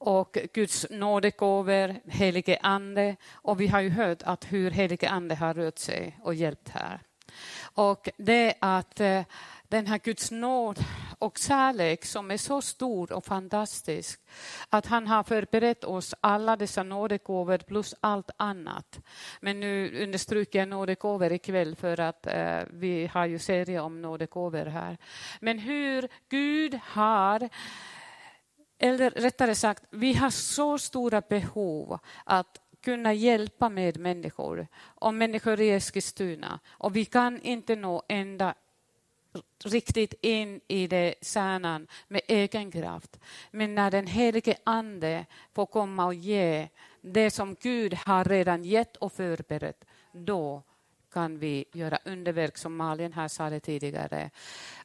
och Guds nådegåvor, helige ande. Och vi har ju hört att hur helige ande har rört sig och hjälpt här. Och det att eh, den här Guds nåd och kärlek som är så stor och fantastisk. Att han har förberett oss alla dessa nådegåvor plus allt annat. Men nu understryker jag nådegåvor ikväll för att eh, vi har ju serie om nådegåvor här. Men hur Gud har eller rättare sagt, vi har så stora behov att kunna hjälpa med människor och människor i Eskilstuna. Och vi kan inte nå ända riktigt in i det kärnan med egen kraft. Men när den helige Ande får komma och ge det som Gud har redan gett och förberett, då kan vi göra underverk som Malin här sa det tidigare.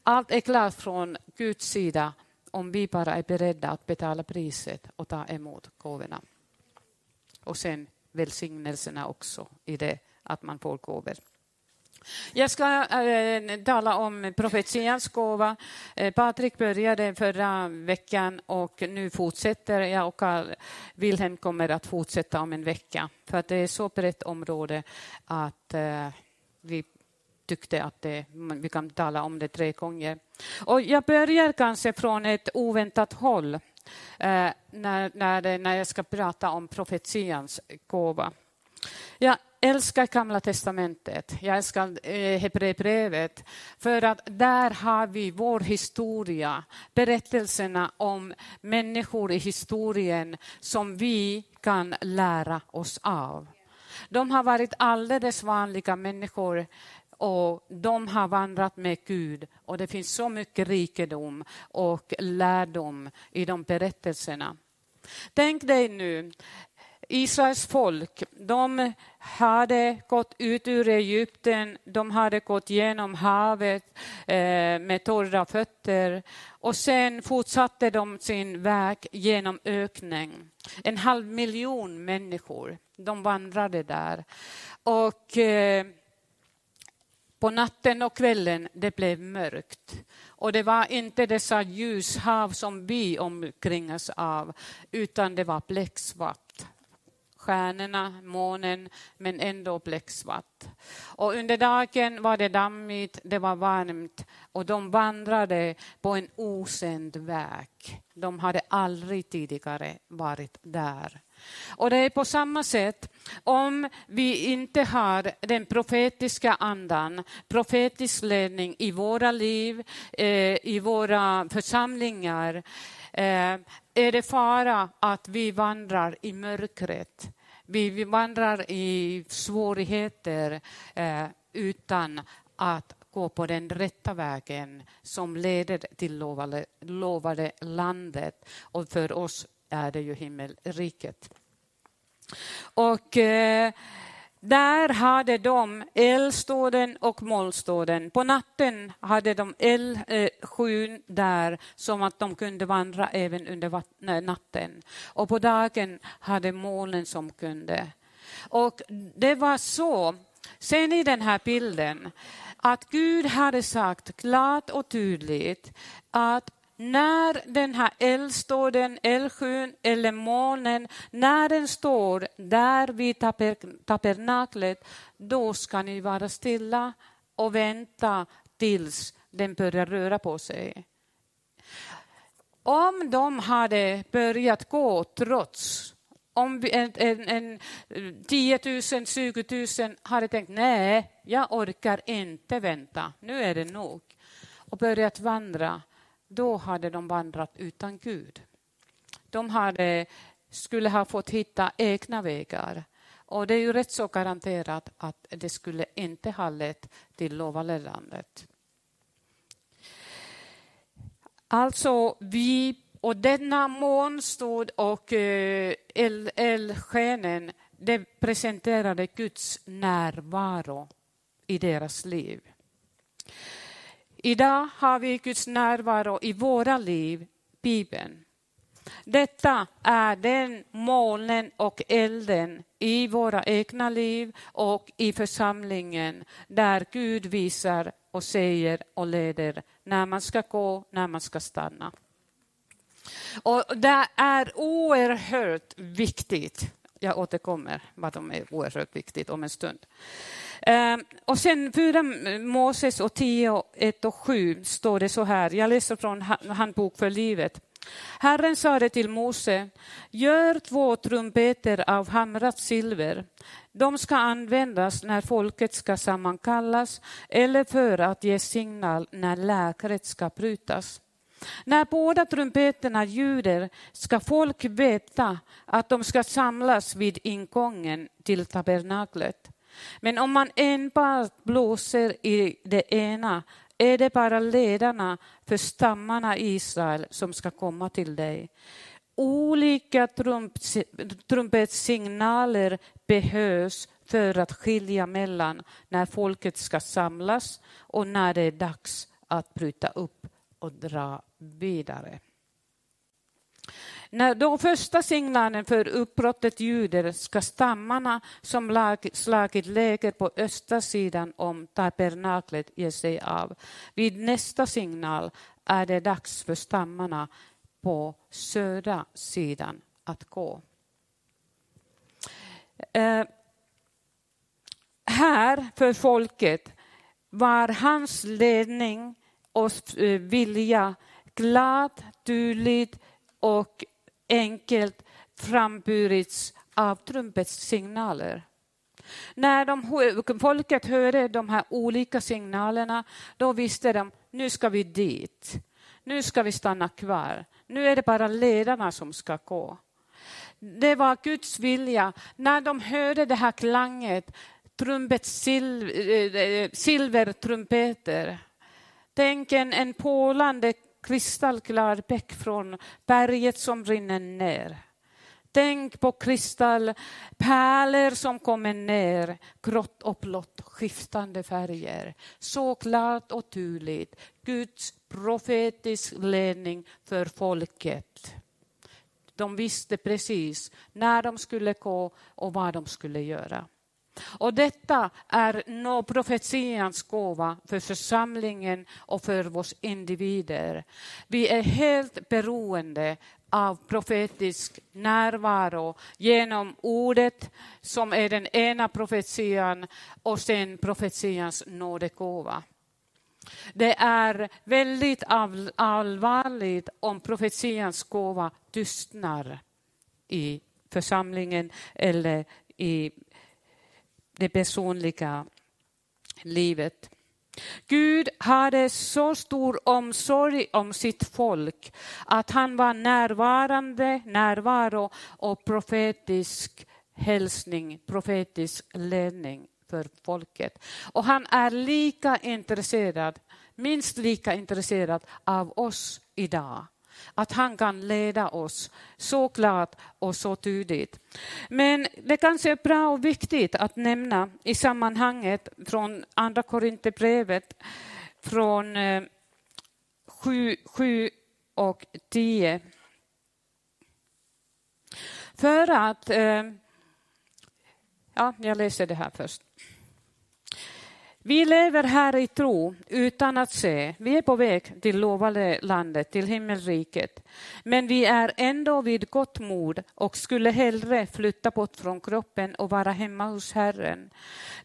Allt är klart från Guds sida om vi bara är beredda att betala priset och ta emot gåvorna. Och sen välsignelserna också i det att man får gåvor. Jag ska äh, tala om profetians gåva. Eh, Patrik började förra veckan och nu fortsätter jag och Wilhelm kommer att fortsätta om en vecka. För att det är så brett område att äh, vi tyckte att det, vi kan tala om det tre gånger. Och jag börjar kanske från ett oväntat håll eh, när, när, det, när jag ska prata om profetians gåva. Jag älskar Gamla testamentet, jag älskar eh, Hebreerbrevet, för att där har vi vår historia, berättelserna om människor i historien som vi kan lära oss av. De har varit alldeles vanliga människor och de har vandrat med Gud och det finns så mycket rikedom och lärdom i de berättelserna. Tänk dig nu Israels folk, de hade gått ut ur Egypten, de hade gått genom havet eh, med torra fötter och sen fortsatte de sin väg genom öknen. En halv miljon människor, de vandrade där. Och eh, på natten och kvällen det blev mörkt. Och det var inte dessa ljushav som vi omkringas av, utan det var bläcksvart stjärnorna, månen, men ändå bläcksvart. Och under dagen var det dammigt, det var varmt och de vandrade på en okänd väg. De hade aldrig tidigare varit där. Och det är på samma sätt om vi inte har den profetiska andan, profetisk ledning i våra liv, eh, i våra församlingar, eh, är det fara att vi vandrar i mörkret. Vi vandrar i svårigheter eh, utan att gå på den rätta vägen som leder till lovade, lovade landet. Och för oss är det ju himmelriket. Och eh, där hade de eldstaden och molnstaden. På natten hade de eldskyn där som att de kunde vandra även under natten. Och på dagen hade molnen som kunde. Och det var så, ser ni den här bilden, att Gud hade sagt klart och tydligt att när den här eldstaden, eldsjön eller molnen, när den står där vid tabernaklet, då ska ni vara stilla och vänta tills den börjar röra på sig. Om de hade börjat gå trots om en, en, en 10 000, 20 000 hade tänkt nej, jag orkar inte vänta, nu är det nog och börjat vandra då hade de vandrat utan Gud. De hade, skulle ha fått hitta egna vägar. Och det är ju rätt så garanterat att det skulle inte ha lett till lovade landet. Alltså, vi och denna månstod och eh, eldskenen, det presenterade Guds närvaro i deras liv. Idag har vi Guds närvaro i våra liv, Bibeln. Detta är den molnen och elden i våra egna liv och i församlingen där Gud visar och säger och leder när man ska gå, när man ska stanna. Och det är oerhört viktigt. Jag återkommer vad de är oerhört viktigt om en stund. Ehm, och sen 4 Moses och 10, 1 och 7 står det så här, jag läser från Handbok för livet. Herren sade till Mose, gör två trumpeter av hamrat silver. De ska användas när folket ska sammankallas eller för att ge signal när läkaret ska brytas. När båda trumpeterna ljuder ska folk veta att de ska samlas vid ingången till tabernaklet. Men om man enbart blåser i det ena är det bara ledarna för stammarna i Israel som ska komma till dig. Olika trumpetsignaler behövs för att skilja mellan när folket ska samlas och när det är dags att bryta upp och dra vidare. När de första signalen för uppbrottet ljuder ska stammarna som lag, slagit läger på östra sidan om tabernaklet ge sig av. Vid nästa signal är det dags för stammarna på södra sidan att gå. Eh, här för folket var hans ledning och eh, vilja glad, tydligt och enkelt framburits av trumpets signaler. När de, folket hörde de här olika signalerna, då visste de nu ska vi dit. Nu ska vi stanna kvar. Nu är det bara ledarna som ska gå. Det var Guds vilja. När de hörde det här klanget, trumpet, silver, eh, eh, silvertrumpeter. Tänk en, en pålande kristallklar bäck från berget som rinner ner. Tänk på kristallpärlor som kommer ner, grått och blått, skiftande färger. Så klart och tydligt, Guds profetisk ledning för folket. De visste precis när de skulle gå och vad de skulle göra. Och detta är profetians gåva för församlingen och för oss individer. Vi är helt beroende av profetisk närvaro genom ordet som är den ena profetian och sen profetians nådegåva. Det är väldigt allvarligt om profetians gåva tystnar i församlingen eller i det personliga livet. Gud hade så stor omsorg om sitt folk att han var närvarande, närvaro och profetisk hälsning, profetisk ledning för folket. Och han är lika intresserad, minst lika intresserad av oss idag att han kan leda oss så klart och så tydligt. Men det kanske är bra och viktigt att nämna i sammanhanget från Andra Korinthierbrevet från eh, 7, 7 och 10. För att... Eh, ja, jag läser det här först. Vi lever här i tro utan att se. Vi är på väg till lovade landet, till himmelriket. Men vi är ändå vid gott mod och skulle hellre flytta bort från kroppen och vara hemma hos Herren.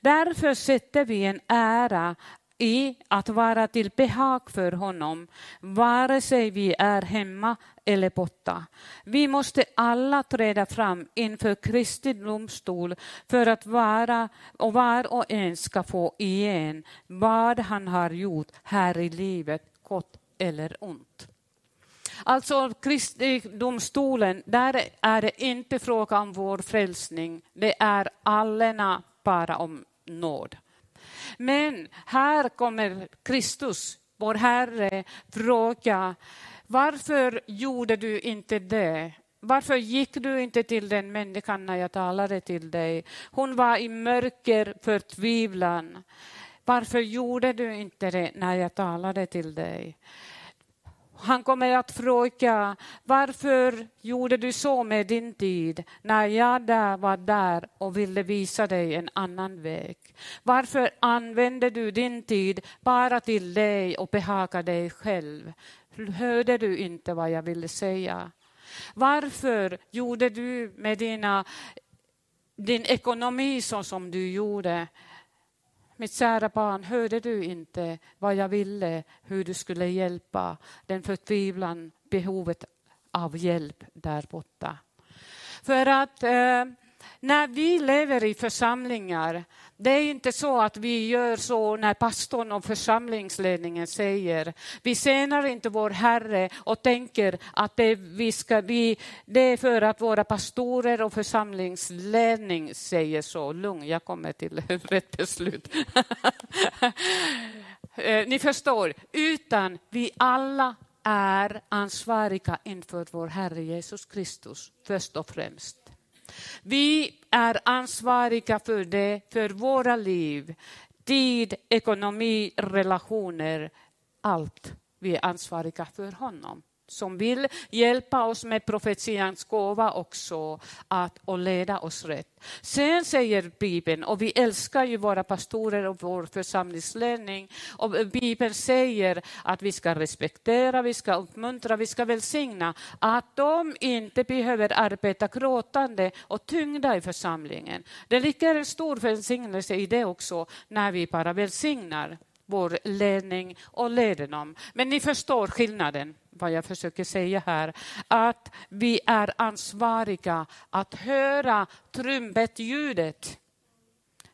Därför sätter vi en ära i att vara till behag för honom, vare sig vi är hemma eller borta. Vi måste alla träda fram inför Kristi domstol för att vara och var och en ska få igen vad han har gjort här i livet, gott eller ont. Alltså Kristi domstolen, där är det inte fråga om vår frälsning, det är allena bara om nåd. Men här kommer Kristus, vår Herre, fråga varför gjorde du inte det? Varför gick du inte till den människan när jag talade till dig? Hon var i mörker, förtvivlan. Varför gjorde du inte det när jag talade till dig? Han kommer att fråga, varför gjorde du så med din tid när jag där var där och ville visa dig en annan väg? Varför använde du din tid bara till dig och behaga dig själv? hörde du inte vad jag ville säga? Varför gjorde du med dina, din ekonomi så som du gjorde? Mitt kära barn, hörde du inte vad jag ville, hur du skulle hjälpa den förtvivlan, behovet av hjälp där borta? För att eh, när vi lever i församlingar, det är inte så att vi gör så när pastorn och församlingsledningen säger. Vi tjänar inte vår Herre och tänker att det, vi ska, vi, det är för att våra pastorer och församlingsledning säger så. Lugn, jag kommer till rätt beslut. Eh, ni förstår, utan vi alla är ansvariga inför vår Herre Jesus Kristus först och främst. Vi är ansvariga för det, för våra liv, tid, ekonomi, relationer, allt. Vi är ansvariga för honom som vill hjälpa oss med profetians gåva också att, och leda oss rätt. Sen säger Bibeln, och vi älskar ju våra pastorer och vår församlingsledning, och Bibeln säger att vi ska respektera, vi ska uppmuntra, vi ska välsigna, att de inte behöver arbeta gråtande och tyngda i församlingen. Det ligger en stor välsignelse i det också, när vi bara välsignar vår ledning och leder dem. Men ni förstår skillnaden vad jag försöker säga här, att vi är ansvariga att höra trumpetljudet.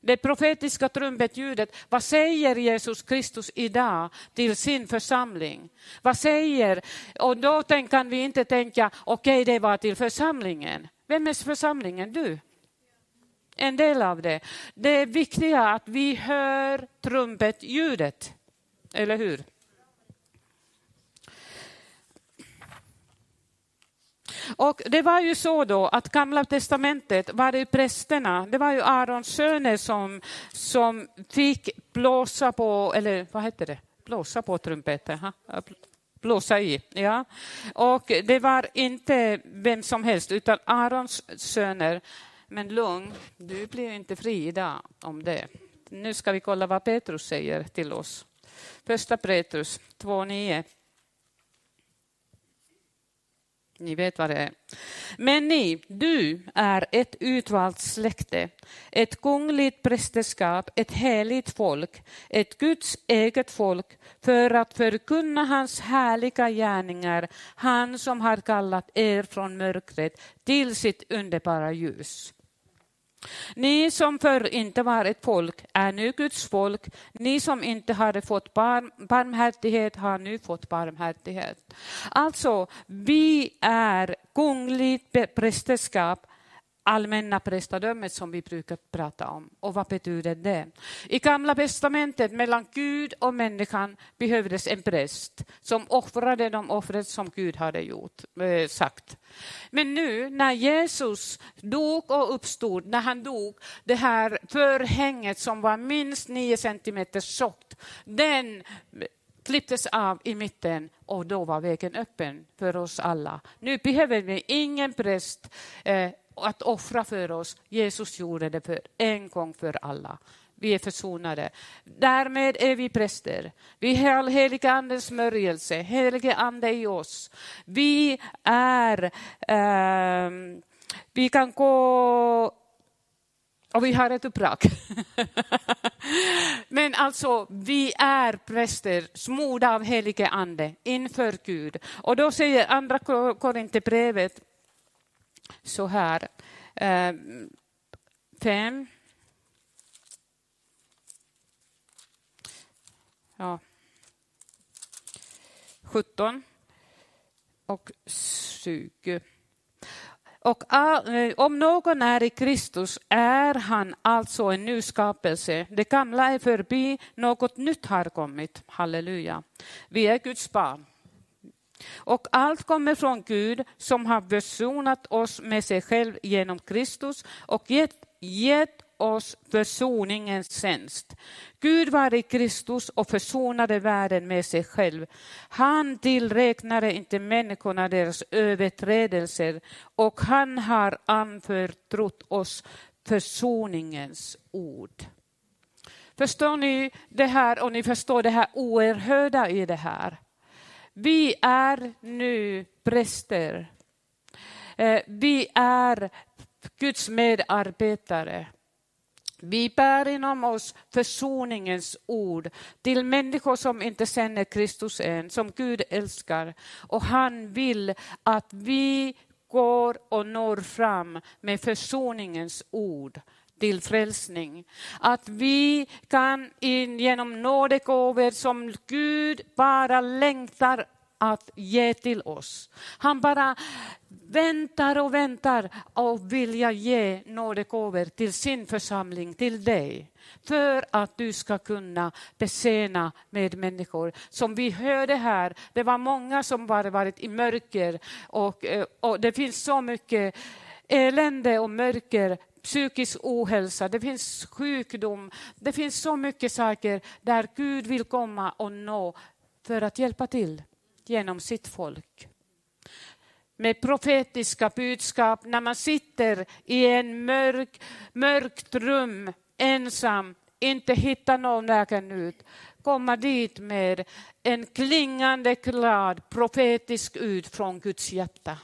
Det profetiska trumpetljudet, vad säger Jesus Kristus idag till sin församling? Vad säger, och då kan vi inte tänka, okej okay, det var till församlingen. Vem är församlingen? Du? En del av det. Det är viktigt att vi hör trumpetljudet, eller hur? Och det var ju så då att Gamla testamentet var det prästerna, det var ju Arons söner som, som fick blåsa på, eller vad heter det, blåsa på trumpeten, blåsa i. Ja. Och det var inte vem som helst, utan Arons söner. Men lugn, du blir inte fri idag om det. Nu ska vi kolla vad Petrus säger till oss. Första Petrus 2.9. Ni vet vad det är. Men ni, du är ett utvalt släkte, ett kungligt prästerskap, ett heligt folk, ett Guds eget folk, för att förkunna hans härliga gärningar, han som har kallat er från mörkret till sitt underbara ljus. Ni som förr inte var ett folk är nu Guds folk. Ni som inte hade fått barm, barmhärtighet har nu fått barmhärtighet. Alltså, vi är kungligt prästerskap allmänna prästadömet som vi brukar prata om. Och vad betyder det? I Gamla testamentet mellan Gud och människan behövdes en präst som offrade de offret som Gud hade gjort, eh, sagt. Men nu när Jesus dog och uppstod, när han dog, det här förhänget som var minst nio centimeter tjockt, den klipptes av i mitten och då var vägen öppen för oss alla. Nu behöver vi ingen präst eh, att offra för oss. Jesus gjorde det för en gång för alla. Vi är försonade. Därmed är vi präster. Vi har heliga andens smörjelse, helige ande i oss. Vi är, eh, vi kan gå och vi har ett uppdrag. Men alltså, vi är präster, smorda av helige ande inför Gud. Och då säger andra Korinthierbrevet så här. Eh, fem. Ja. 17 och 20. Och eh, om någon är i Kristus är han alltså en ny skapelse. Det gamla är förbi, något nytt har kommit. Halleluja. Vi är Guds barn. Och allt kommer från Gud som har försonat oss med sig själv genom Kristus och gett, gett oss försoningens tjänst. Gud var i Kristus och försonade världen med sig själv. Han tillräknade inte människorna deras överträdelser och han har anförtrott oss försoningens ord. Förstår ni det här och ni förstår det här oerhörda i det här? Vi är nu präster. Eh, vi är Guds medarbetare. Vi bär inom oss försoningens ord till människor som inte känner Kristus än, som Gud älskar. Och han vill att vi går och når fram med försoningens ord till frälsning. Att vi kan in genom nådegåvor som Gud bara längtar att ge till oss. Han bara väntar och väntar och vill ge nådegåvor till sin församling, till dig. För att du ska kunna betjäna med människor. Som vi hörde här, det var många som bara varit i mörker och, eh, och det finns så mycket elände och mörker psykisk ohälsa, det finns sjukdom, det finns så mycket saker där Gud vill komma och nå för att hjälpa till genom sitt folk. Med profetiska budskap när man sitter i en mörk, mörkt rum ensam, inte hittar någon vägen ut, komma dit med en klingande glad profetisk ut från Guds hjärta.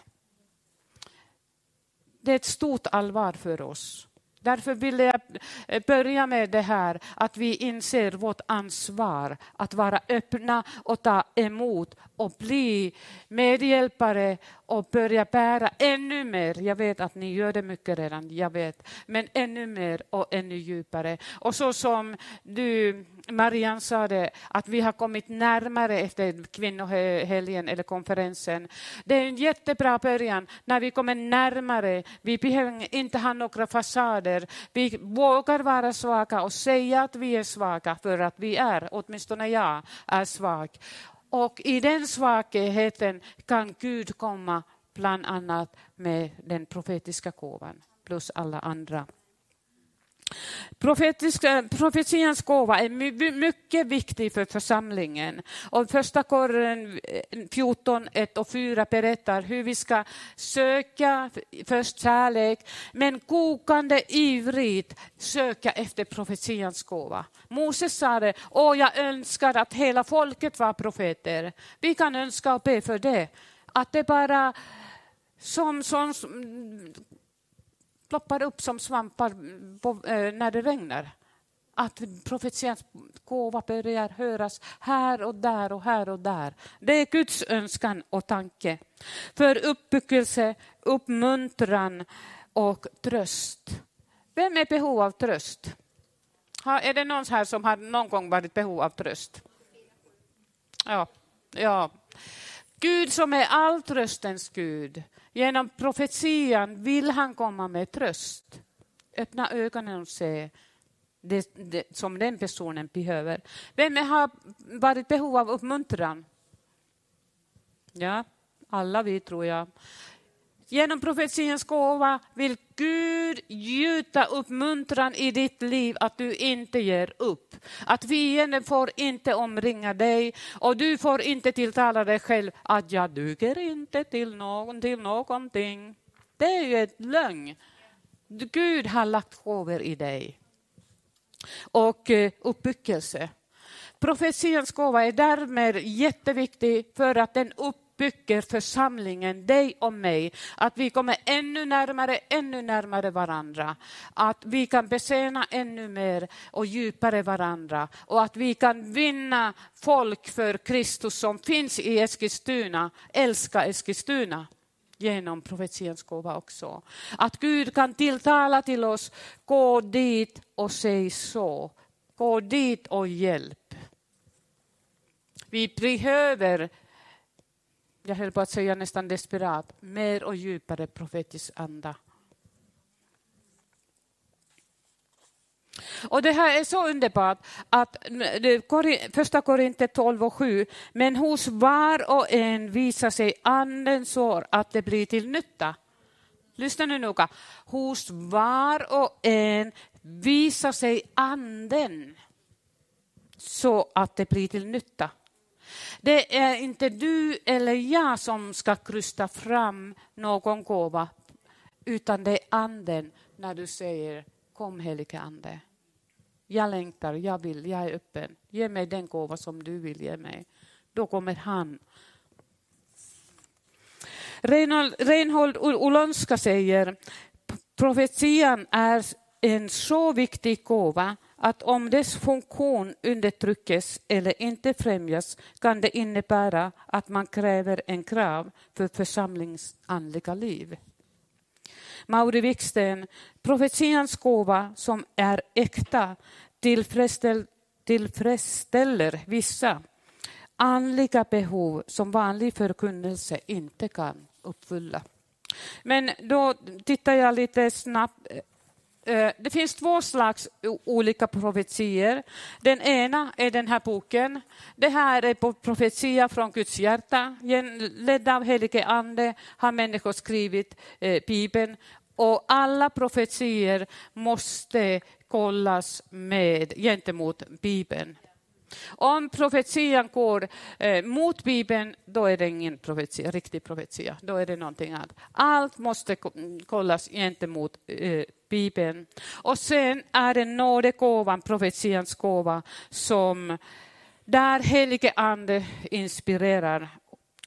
Det är ett stort allvar för oss. Därför vill jag eh, börja med det här att vi inser vårt ansvar att vara öppna och ta emot och bli medhjälpare och börja bära ännu mer. Jag vet att ni gör det mycket redan, jag vet. Men ännu mer och ännu djupare. Och så som du, Marianne sa det, att vi har kommit närmare efter kvinnohelgen eller konferensen. Det är en jättebra början när vi kommer närmare. Vi behöver inte ha några fasader. Vi vågar vara svaga och säga att vi är svaga för att vi är, åtminstone jag, är svag. Och i den svagheten kan Gud komma bland annat med den profetiska gåvan plus alla andra. Eh, profetians gåva är mycket viktig för församlingen. Och första korren eh, 14, 1 och 4 berättar hur vi ska söka först kärlek, men kokande ivrigt söka efter profetians gåva. Moses sa det, åh jag önskar att hela folket var profeter. Vi kan önska och be för det. Att det bara som, som ploppar upp som svampar på, eh, när det regnar. Att profetians gåva börjar höras här och där och här och där. Det är Guds önskan och tanke. För uppbyggelse, uppmuntran och tröst. Vem är behov av tröst? Är det någon här som har någon gång varit behov av tröst? Ja, ja. Gud som är all tröstens Gud. Genom profetian vill han komma med tröst. Öppna ögonen och se det, det, som den personen behöver. Vem har varit behov av uppmuntran? Ja, alla vi tror jag. Genom profetians gåva vill Gud gjuta uppmuntran i ditt liv att du inte ger upp. Att fienden får inte omringa dig och du får inte tilltala dig själv att jag duger inte till, någon, till någonting. Det är ju ett lögn. Gud har lagt gåvor i dig. Och eh, uppbyggelse. Profetians gåva är därmed jätteviktig för att den upp bygger församlingen, dig och mig, att vi kommer ännu närmare, ännu närmare varandra. Att vi kan betjäna ännu mer och djupare varandra och att vi kan vinna folk för Kristus som finns i Eskilstuna, älska Eskilstuna genom profetians gåva också. Att Gud kan tilltala till oss, gå dit och säg så. Gå dit och hjälp. Vi behöver jag höll på att säga nästan desperat, mer och djupare profetisk anda. Och det här är så underbart att första Korinther 12 och 7, men hos var och en visar sig anden så att det blir till nytta. Lyssna nu noga. Hos var och en visar sig anden så att det blir till nytta. Det är inte du eller jag som ska krysta fram någon gåva, utan det är anden när du säger kom helige ande. Jag längtar, jag vill, jag är öppen. Ge mig den gåva som du vill ge mig. Då kommer han Reinhold Olonska säger profetian är en så viktig gåva att om dess funktion undertryckes eller inte främjas kan det innebära att man kräver en krav för församlings andliga liv. Mauri Wiksten, profetians gåva som är äkta tillfredsställ, tillfredsställer vissa andliga behov som vanlig förkunnelse inte kan uppfylla. Men då tittar jag lite snabbt Eh, det finns två slags olika profetier. Den ena är den här boken. Det här är profetia från Guds hjärta. Ledd av helige ande har människor skrivit eh, Bibeln. Och alla profetier måste kollas med gentemot Bibeln. Om profetian går eh, mot Bibeln, då är det ingen profetia, riktig profetia. Då är det någonting annat. Allt måste kollas gentemot eh, Bibeln. Och sen är det nådegåvan, profetians gåva, som där helige ande inspirerar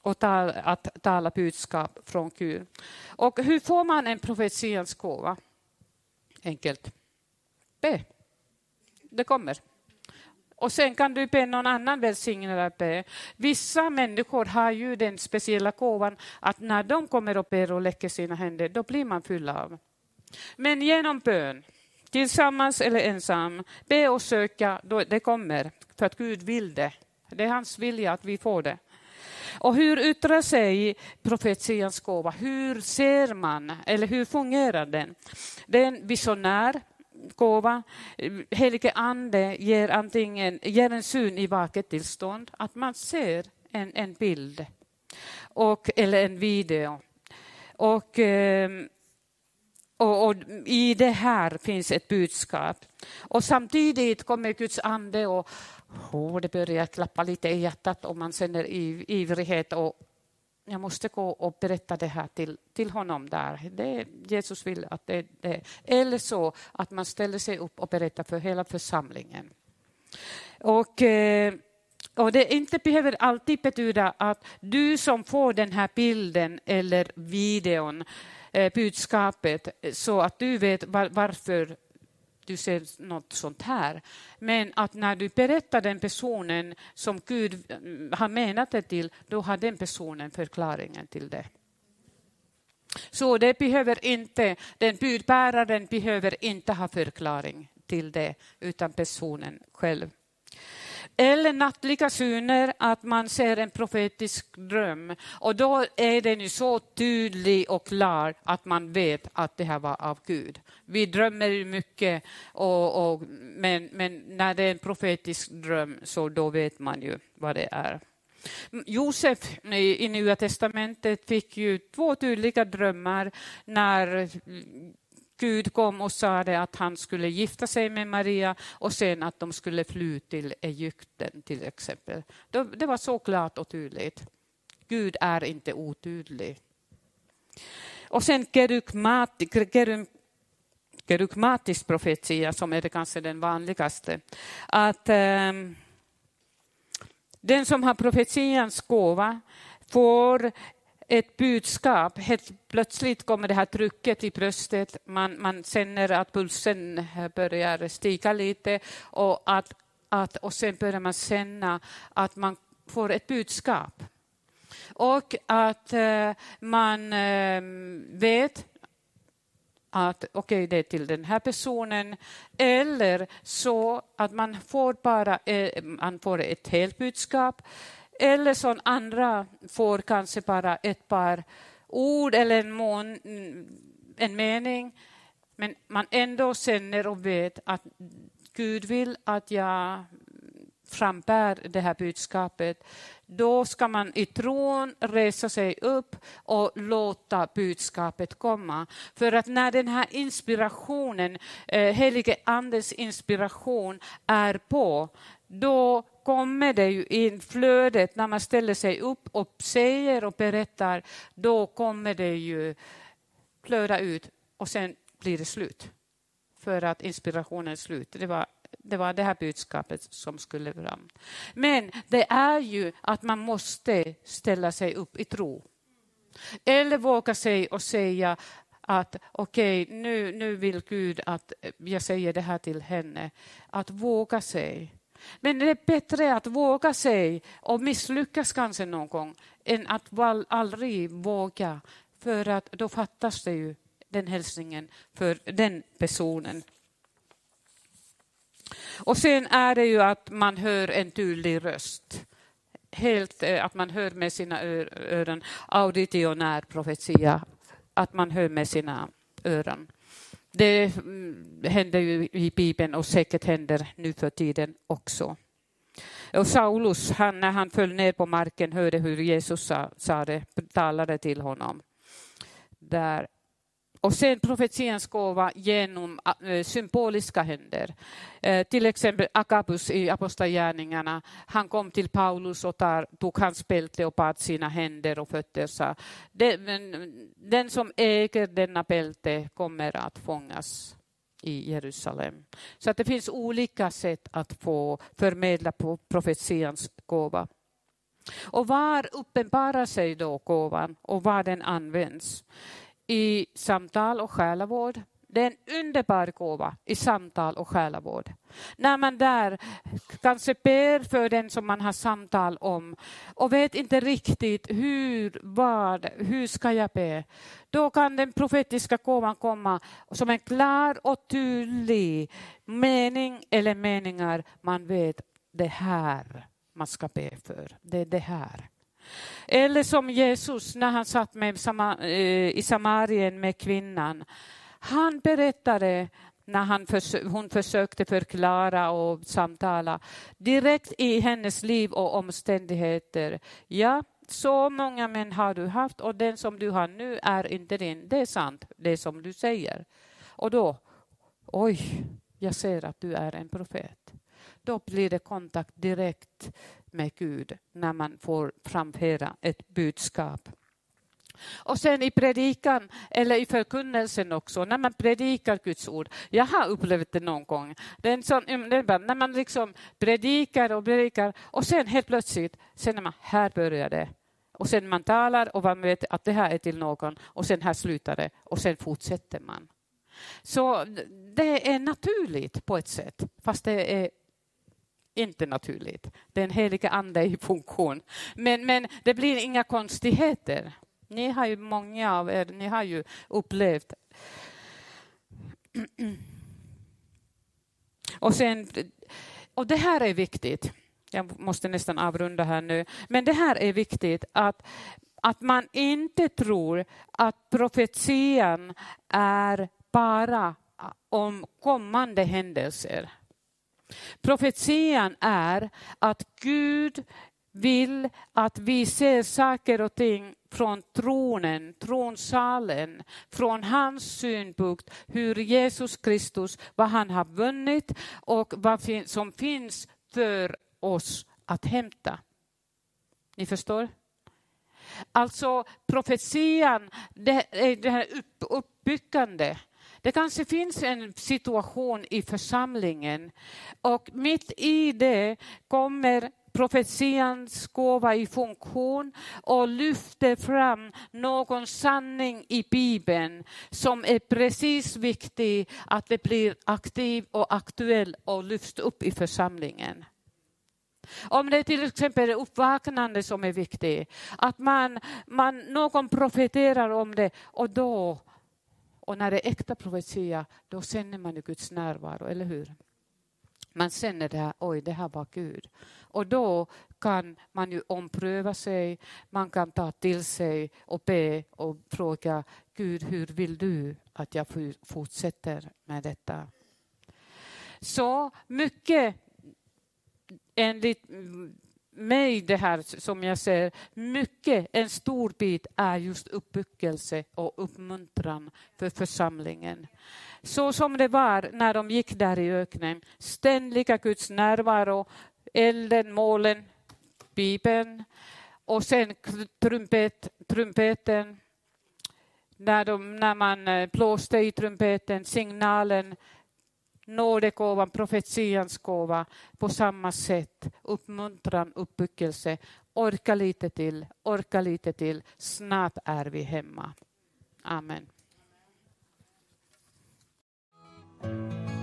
och tal, att tala budskap från Gud. Och hur får man en profetians gåva? Enkelt. Be. Det kommer. Och sen kan du be någon annan välsigna be. Vissa människor har ju den speciella gåvan att när de kommer och ber och lägger sina händer, då blir man full av. Men genom bön, tillsammans eller ensam, be och söka, då det kommer. För att Gud vill det. Det är hans vilja att vi får det. Och hur yttrar sig profetians gåva? Hur ser man, eller hur fungerar den? Det är en visionär, gåva. Helige Ande ger antingen ger en syn i vaket tillstånd, att man ser en, en bild och, eller en video. Och, ehm, och, och, I det här finns ett budskap. Och samtidigt kommer Guds ande och oh, det börjar klappa lite i hjärtat och man känner ivrighet och jag måste gå och berätta det här till, till honom där. Det, Jesus vill att det, det Eller så att man ställer sig upp och berättar för hela församlingen. Och, eh, och det inte behöver alltid betyda att du som får den här bilden eller videon, eh, budskapet, så att du vet var, varför du ser något sånt här. Men att när du berättar den personen som Gud mm, har menat det till, då har den personen förklaringen till det. Så det behöver inte, den budbäraren behöver inte ha förklaring till det, utan personen själv. Eller nattliga syner, att man ser en profetisk dröm. Och då är den ju så tydlig och klar att man vet att det här var av Gud. Vi drömmer ju mycket, och, och, men, men när det är en profetisk dröm så då vet man ju vad det är. Josef i, i Nya testamentet fick ju två tydliga drömmar när Gud kom och sa att han skulle gifta sig med Maria och sen att de skulle fly till Egypten till exempel. Det var så klart och tydligt. Gud är inte otydlig. Och sen kerygmatisk profetia som är det kanske den vanligaste. Att eh, den som har profetians gåva får ett budskap. Helt plötsligt kommer det här trycket i bröstet. Man, man känner att pulsen börjar stiga lite och, att, att, och sen börjar man känna att man får ett budskap. Och att eh, man eh, vet att okej, okay, det är till den här personen. Eller så att man får bara eh, man får ett helt budskap eller som andra får kanske bara ett par ord eller en, mån, en mening. Men man ändå känner och vet att Gud vill att jag frambär det här budskapet. Då ska man i tron resa sig upp och låta budskapet komma. För att när den här inspirationen, eh, helige andes inspiration är på, då kommer det ju in flödet, när man ställer sig upp och säger och berättar, då kommer det ju flöda ut och sen blir det slut. För att inspirationen är slut. Det var, det var det här budskapet som skulle fram. Men det är ju att man måste ställa sig upp i tro. Eller våga sig och säga att okej, okay, nu, nu vill Gud att jag säger det här till henne. Att våga sig. Men det är bättre att våga sig och misslyckas kanske någon gång än att aldrig våga. För att då fattas det ju den hälsningen för den personen. Och sen är det ju att man hör en tydlig röst. Helt eh, att man hör med sina öron, auditionär profetia, att man hör med sina öron. Det mm, händer ju i Bibeln och säkert händer nu för tiden också. Och Saulus, han, när han föll ner på marken, hörde hur Jesus sa, sa det, talade till honom. Där och sen profetians gåva genom äh, symboliska händer. Äh, till exempel Akabus i Apostlagärningarna. Han kom till Paulus och tar, tog hans bälte och bad sina händer och fötter. Sa, den, den som äger denna bälte kommer att fångas i Jerusalem. Så att det finns olika sätt att få förmedla på profetians gåva. Och var uppenbarar sig då gåvan och var den används? I samtal och själavård. Det är en underbar gåva i samtal och själavård. När man där kanske ber för den som man har samtal om och vet inte riktigt hur, vad, hur ska jag be? Då kan den profetiska gåvan komma som en klar och tydlig mening eller meningar man vet det här man ska be för. Det är det här. Eller som Jesus när han satt med, eh, i Samarien med kvinnan. Han berättade när han hon försökte förklara och samtala direkt i hennes liv och omständigheter. Ja, så många män har du haft och den som du har nu är inte din. Det är sant, det som du säger. Och då, oj, jag ser att du är en profet. Då blir det kontakt direkt med Gud när man får framföra ett budskap. Och sen i predikan, eller i förkunnelsen också, när man predikar Guds ord. Jag har upplevt det någon gång. Det är en sån, när man liksom predikar och predikar och sen helt plötsligt känner man, här börjar det. Och sen man talar och man vet att det här är till någon och sen här slutar det och sen fortsätter man. Så det är naturligt på ett sätt, fast det är inte naturligt. Den helige ande är i funktion. Men, men det blir inga konstigheter. Ni har ju, många av er, ni har ju upplevt och, sen, och det här är viktigt. Jag måste nästan avrunda här nu. Men det här är viktigt att, att man inte tror att profetian är bara om kommande händelser. Profetian är att Gud vill att vi ser saker och ting från tronen, tronsalen, från hans synpunkt, hur Jesus Kristus, vad han har vunnit och vad som finns för oss att hämta. Ni förstår? Alltså profetian, det är det här uppbyggande. Det kanske finns en situation i församlingen och mitt i det kommer profetians gåva i funktion och lyfter fram någon sanning i Bibeln som är precis viktig att det blir aktiv och aktuell och lyfts upp i församlingen. Om det är till exempel uppvaknande som är viktigt, att man, man, någon profeterar om det och då och när det är äkta profetia, då känner man ju Guds närvaro, eller hur? Man känner det här, oj, det här var Gud. Och då kan man ju ompröva sig, man kan ta till sig och be och fråga Gud, hur vill du att jag fortsätter med detta? Så mycket enligt mig det här som jag ser, mycket, en stor bit är just uppbyggelse och uppmuntran för församlingen. Så som det var när de gick där i öknen, ständiga Guds närvaro, elden, målen, Bibeln och sen trumpet, trumpeten. När, de, när man eh, blåste i trumpeten, signalen, nådegåvan, profetians gåva på samma sätt. Uppmuntran, uppbyggelse orka lite till, orka lite till. Snart är vi hemma. Amen.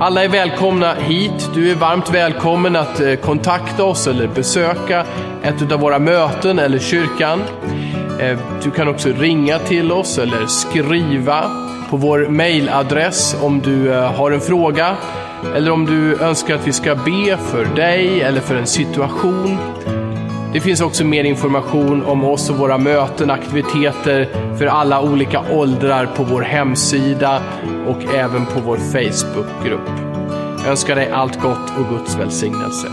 Alla är välkomna hit. Du är varmt välkommen att eh, kontakta oss eller besöka ett av våra möten eller kyrkan. Eh, du kan också ringa till oss eller skriva på vår mailadress om du eh, har en fråga eller om du önskar att vi ska be för dig eller för en situation. Det finns också mer information om oss och våra möten, aktiviteter för alla olika åldrar på vår hemsida och även på vår Facebookgrupp. Jag önskar dig allt gott och Guds välsignelse.